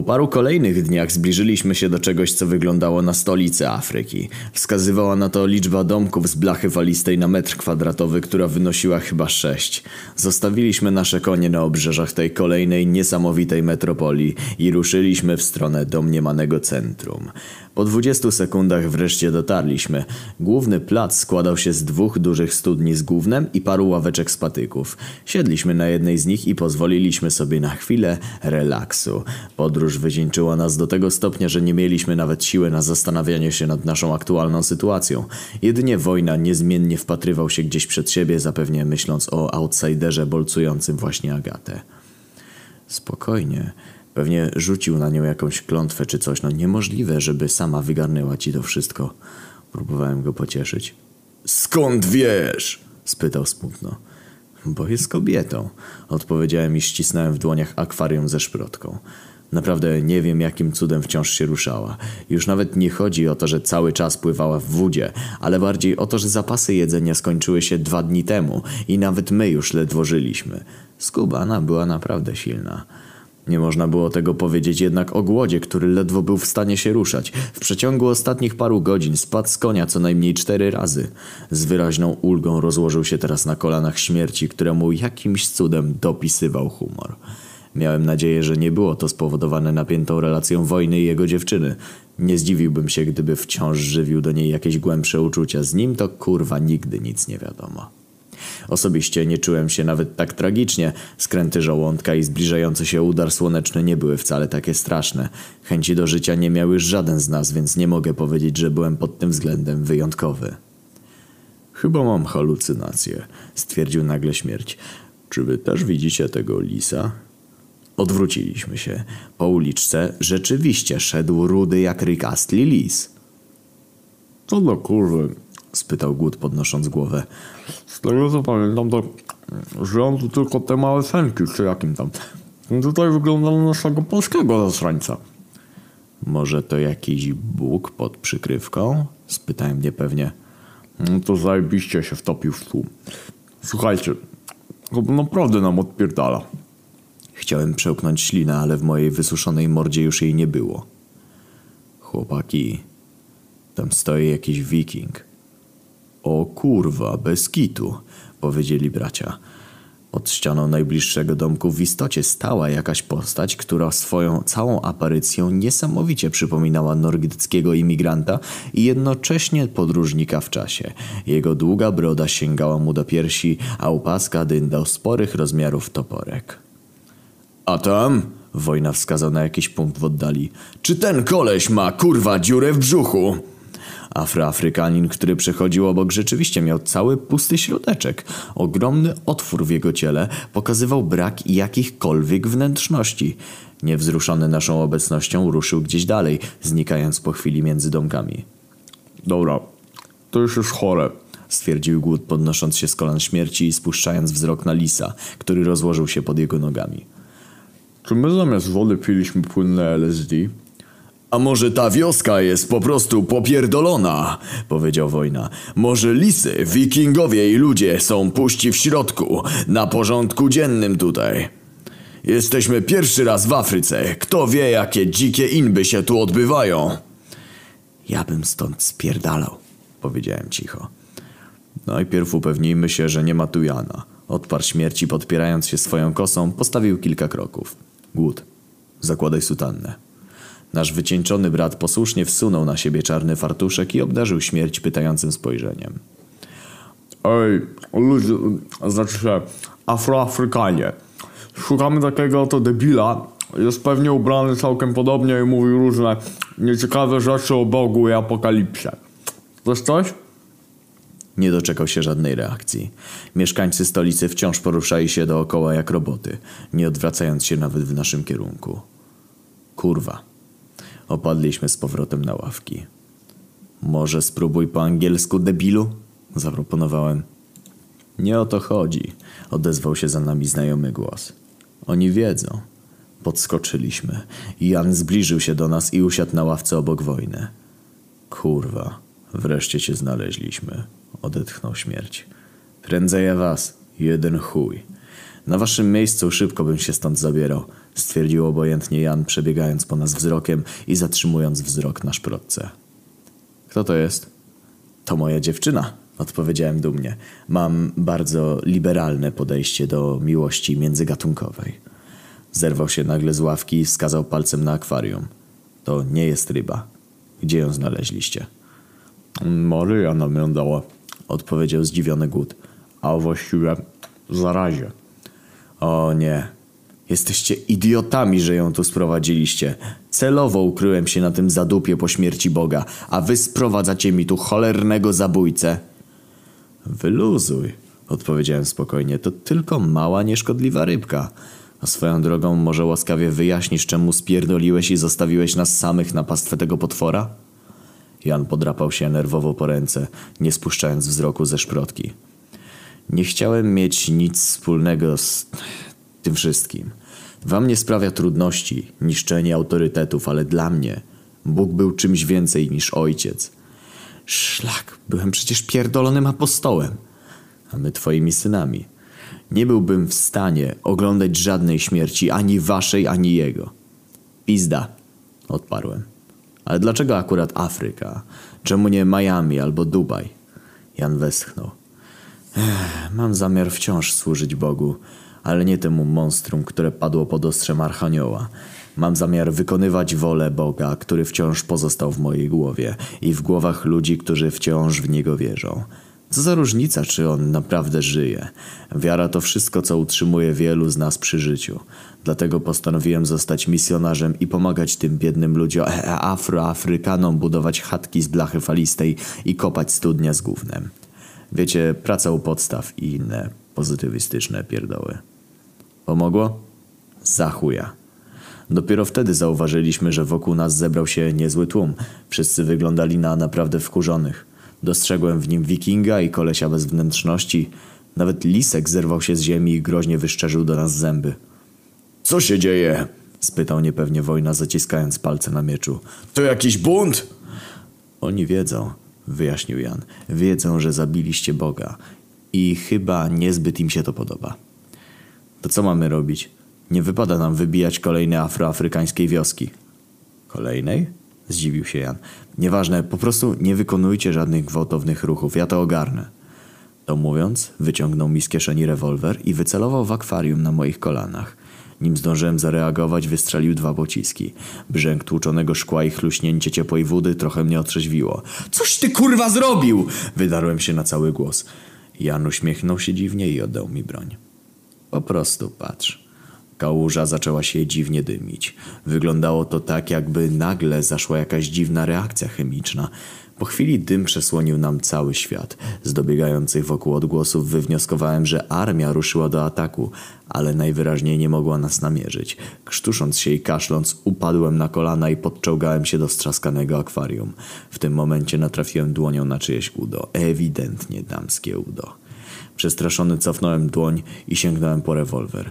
Po paru kolejnych dniach zbliżyliśmy się do czegoś, co wyglądało na stolicę Afryki. Wskazywała na to liczba domków z blachy falistej na metr kwadratowy, która wynosiła chyba sześć. Zostawiliśmy nasze konie na obrzeżach tej kolejnej niesamowitej metropolii i ruszyliśmy w stronę domniemanego centrum. Po 20 sekundach wreszcie dotarliśmy. Główny plac składał się z dwóch dużych studni z gównem i paru ławeczek z patyków. Siedliśmy na jednej z nich i pozwoliliśmy sobie na chwilę relaksu. Podróż wycieńczyła nas do tego stopnia, że nie mieliśmy nawet siły na zastanawianie się nad naszą aktualną sytuacją. Jedynie wojna niezmiennie wpatrywał się gdzieś przed siebie, zapewnie myśląc o outsiderze bolcującym właśnie Agatę. Spokojnie. Pewnie rzucił na nią jakąś klątwę czy coś. No niemożliwe, żeby sama wygarnęła ci to wszystko. Próbowałem go pocieszyć. Skąd wiesz? spytał smutno. Bo jest kobietą, odpowiedziałem i ścisnąłem w dłoniach akwarium ze szprotką. Naprawdę nie wiem, jakim cudem wciąż się ruszała. Już nawet nie chodzi o to, że cały czas pływała w wodzie, ale bardziej o to, że zapasy jedzenia skończyły się dwa dni temu i nawet my już ledwo żyliśmy. Skubana była naprawdę silna. Nie można było tego powiedzieć jednak o głodzie, który ledwo był w stanie się ruszać. W przeciągu ostatnich paru godzin spadł z konia co najmniej cztery razy. Z wyraźną ulgą rozłożył się teraz na kolanach śmierci, któremu jakimś cudem dopisywał humor. Miałem nadzieję, że nie było to spowodowane napiętą relacją wojny i jego dziewczyny. Nie zdziwiłbym się, gdyby wciąż żywił do niej jakieś głębsze uczucia. Z nim to kurwa nigdy nic nie wiadomo. Osobiście nie czułem się nawet tak tragicznie. Skręty żołądka i zbliżający się udar słoneczny nie były wcale takie straszne. Chęci do życia nie miał już żaden z nas, więc nie mogę powiedzieć, że byłem pod tym względem wyjątkowy. Chyba mam halucynację, stwierdził nagle śmierć. Czy wy też widzicie tego lisa? Odwróciliśmy się. Po uliczce rzeczywiście szedł rudy jak rykastli lis. Co do kurwy? Spytał Głód podnosząc głowę. Z tego co pamiętam, to żyją tu tylko te małe senki, czy jakim tam. Tutaj wygląda na naszego polskiego zasrańca. Może to jakiś Bóg pod przykrywką? Spytałem niepewnie. No to zajebiście się wtopił w tłum. Słuchajcie, to naprawdę nam odpierdala. Chciałem przełknąć ślinę, ale w mojej wysuszonej mordzie już jej nie było. Chłopaki, tam stoi jakiś wiking. O kurwa, bez kitu, powiedzieli bracia. Pod ścianą najbliższego domku w istocie stała jakaś postać, która swoją całą aparycją niesamowicie przypominała nordyckiego imigranta i jednocześnie podróżnika w czasie. Jego długa broda sięgała mu do piersi, a u paska dyndał sporych rozmiarów toporek. A tam? Wojna wskazał na jakiś punkt w oddali. Czy ten koleś ma kurwa dziurę w brzuchu? Afroafrykanin, który przechodził obok, rzeczywiście miał cały pusty środeczek. Ogromny otwór w jego ciele pokazywał brak jakichkolwiek wnętrzności. Niewzruszony naszą obecnością ruszył gdzieś dalej, znikając po chwili między domkami. Dobra, to już jest chore. Stwierdził Głód podnosząc się z kolan śmierci i spuszczając wzrok na lisa, który rozłożył się pod jego nogami. Czy my zamiast wody piliśmy płynne LSD? A może ta wioska jest po prostu popierdolona, powiedział Wojna. Może lisy, wikingowie i ludzie są puści w środku, na porządku dziennym tutaj. Jesteśmy pierwszy raz w Afryce. Kto wie, jakie dzikie inby się tu odbywają? Ja bym stąd spierdalał, powiedziałem cicho. Najpierw upewnijmy się, że nie ma tu Jana. Odparł śmierci, podpierając się swoją kosą, postawił kilka kroków. Głód. Zakładaj sutannę. Nasz wycieńczony brat posłusznie wsunął na siebie czarny fartuszek i obdarzył śmierć pytającym spojrzeniem. Ej, ludzie, znaczy się, Afroafrykanie. Szukamy takiego oto debila. Jest pewnie ubrany całkiem podobnie i mówi różne nieciekawe rzeczy o Bogu i apokalipsie. Coś coś? Nie doczekał się żadnej reakcji. Mieszkańcy stolicy wciąż poruszali się dookoła jak roboty, nie odwracając się nawet w naszym kierunku. Kurwa. Opadliśmy z powrotem na ławki. Może spróbuj po angielsku, debilu? Zaproponowałem. Nie o to chodzi, odezwał się za nami znajomy głos. Oni wiedzą. Podskoczyliśmy. Jan zbliżył się do nas i usiadł na ławce obok wojny. Kurwa, wreszcie cię znaleźliśmy, odetchnął śmierć. Prędzej ja was, jeden chuj. Na waszym miejscu szybko bym się stąd zabierał. Stwierdził obojętnie Jan, przebiegając po nas wzrokiem i zatrzymując wzrok na szprotce. Kto to jest? To moja dziewczyna, odpowiedziałem dumnie. Mam bardzo liberalne podejście do miłości międzygatunkowej. Zerwał się nagle z ławki i wskazał palcem na akwarium. To nie jest ryba. Gdzie ją znaleźliście? Maryja nam ją dała, Odpowiedział zdziwiony głód. a właściwie zarazie. O nie. Jesteście idiotami, że ją tu sprowadziliście. Celowo ukryłem się na tym zadupie po śmierci Boga, a wy sprowadzacie mi tu cholernego zabójcę. Wyluzuj, odpowiedziałem spokojnie. To tylko mała, nieszkodliwa rybka. A swoją drogą może łaskawie wyjaśnisz, czemu spierdoliłeś i zostawiłeś nas samych na pastwę tego potwora? Jan podrapał się nerwowo po ręce, nie spuszczając wzroku ze szprotki. Nie chciałem mieć nic wspólnego z tym wszystkim. Wam nie sprawia trudności, niszczenie autorytetów, ale dla mnie Bóg był czymś więcej niż ojciec. Szlak, byłem przecież pierdolonym apostołem, a my twoimi synami. Nie byłbym w stanie oglądać żadnej śmierci, ani waszej, ani jego. Pizda, odparłem. Ale dlaczego akurat Afryka? Czemu nie Miami albo Dubaj? Jan westchnął. Ech, mam zamiar wciąż służyć Bogu, ale nie temu monstrum, które padło pod ostrzem Archanioła. Mam zamiar wykonywać wolę Boga, który wciąż pozostał w mojej głowie i w głowach ludzi, którzy wciąż w Niego wierzą. Co za różnica, czy on naprawdę żyje? Wiara to wszystko, co utrzymuje wielu z nas przy życiu. Dlatego postanowiłem zostać misjonarzem i pomagać tym biednym ludziom, e, e, afroafrykanom budować chatki z blachy falistej i kopać studnia z gównem. Wiecie, praca u podstaw i inne pozytywistyczne pierdoły. Pomogło? Za chuja. Dopiero wtedy zauważyliśmy, że wokół nas zebrał się niezły tłum. Wszyscy wyglądali na naprawdę wkurzonych. Dostrzegłem w nim wikinga i kolesia bez wnętrzności. Nawet lisek zerwał się z ziemi i groźnie wyszczerzył do nas zęby. Co się dzieje? Spytał niepewnie wojna, zaciskając palce na mieczu. To jakiś bunt? Oni wiedzą, wyjaśnił Jan. Wiedzą, że zabiliście Boga. I chyba niezbyt im się to podoba. To co mamy robić? Nie wypada nam wybijać kolejnej afroafrykańskiej wioski. Kolejnej? Zdziwił się Jan. Nieważne, po prostu nie wykonujcie żadnych gwałtownych ruchów, ja to ogarnę. To mówiąc, wyciągnął mi z kieszeni rewolwer i wycelował w akwarium na moich kolanach. Nim zdążyłem zareagować, wystrzelił dwa pociski. Brzęk tłuczonego szkła i chluśnięcie ciepłej wody trochę mnie otrzeźwiło. Coś ty kurwa zrobił! Wydarłem się na cały głos. Jan uśmiechnął się dziwnie i oddał mi broń. Po prostu patrz. Kałuża zaczęła się dziwnie dymić. Wyglądało to tak, jakby nagle zaszła jakaś dziwna reakcja chemiczna. Po chwili dym przesłonił nam cały świat. Z dobiegających wokół odgłosów wywnioskowałem, że armia ruszyła do ataku, ale najwyraźniej nie mogła nas namierzyć. Krztusząc się i kaszląc, upadłem na kolana i podczołgałem się do strzaskanego akwarium. W tym momencie natrafiłem dłonią na czyjeś udo. Ewidentnie damskie udo. Przestraszony cofnąłem dłoń i sięgnąłem po rewolwer.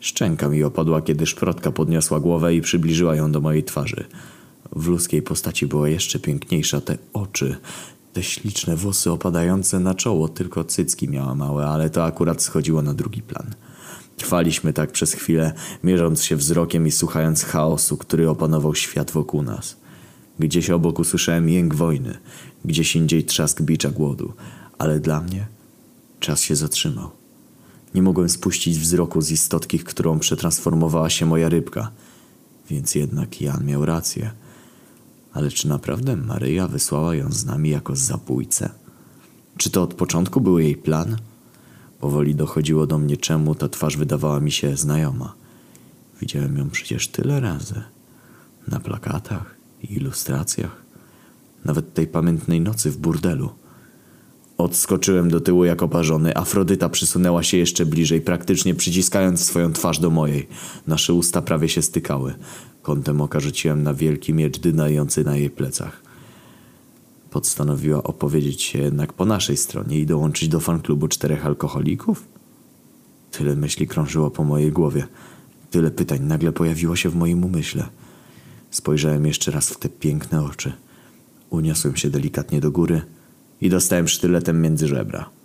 Szczęka mi opadła, kiedy szprotka podniosła głowę i przybliżyła ją do mojej twarzy. W ludzkiej postaci była jeszcze piękniejsza. Te oczy, te śliczne włosy opadające na czoło, tylko cycki miała małe, ale to akurat schodziło na drugi plan. Trwaliśmy tak przez chwilę, mierząc się wzrokiem i słuchając chaosu, który opanował świat wokół nas. Gdzieś obok usłyszałem jęk wojny, gdzieś indziej trzask bicza głodu, ale dla mnie czas się zatrzymał. Nie mogłem spuścić wzroku z istotki, którą przetransformowała się moja rybka. Więc jednak Jan miał rację. Ale czy naprawdę Maryja wysłała ją z nami jako zabójcę? Czy to od początku był jej plan? Powoli dochodziło do mnie, czemu ta twarz wydawała mi się znajoma. Widziałem ją przecież tyle razy. Na plakatach i ilustracjach. Nawet tej pamiętnej nocy w burdelu. Odskoczyłem do tyłu jak oparzony. Afrodyta przysunęła się jeszcze bliżej, praktycznie przyciskając swoją twarz do mojej. Nasze usta prawie się stykały. Kątem oka rzuciłem na wielki miecz dynający na jej plecach. Postanowiła opowiedzieć się jednak po naszej stronie i dołączyć do fanklubu czterech alkoholików? Tyle myśli krążyło po mojej głowie. Tyle pytań nagle pojawiło się w moim umyśle. Spojrzałem jeszcze raz w te piękne oczy. Uniosłem się delikatnie do góry – i dostałem sztyletem między żebra.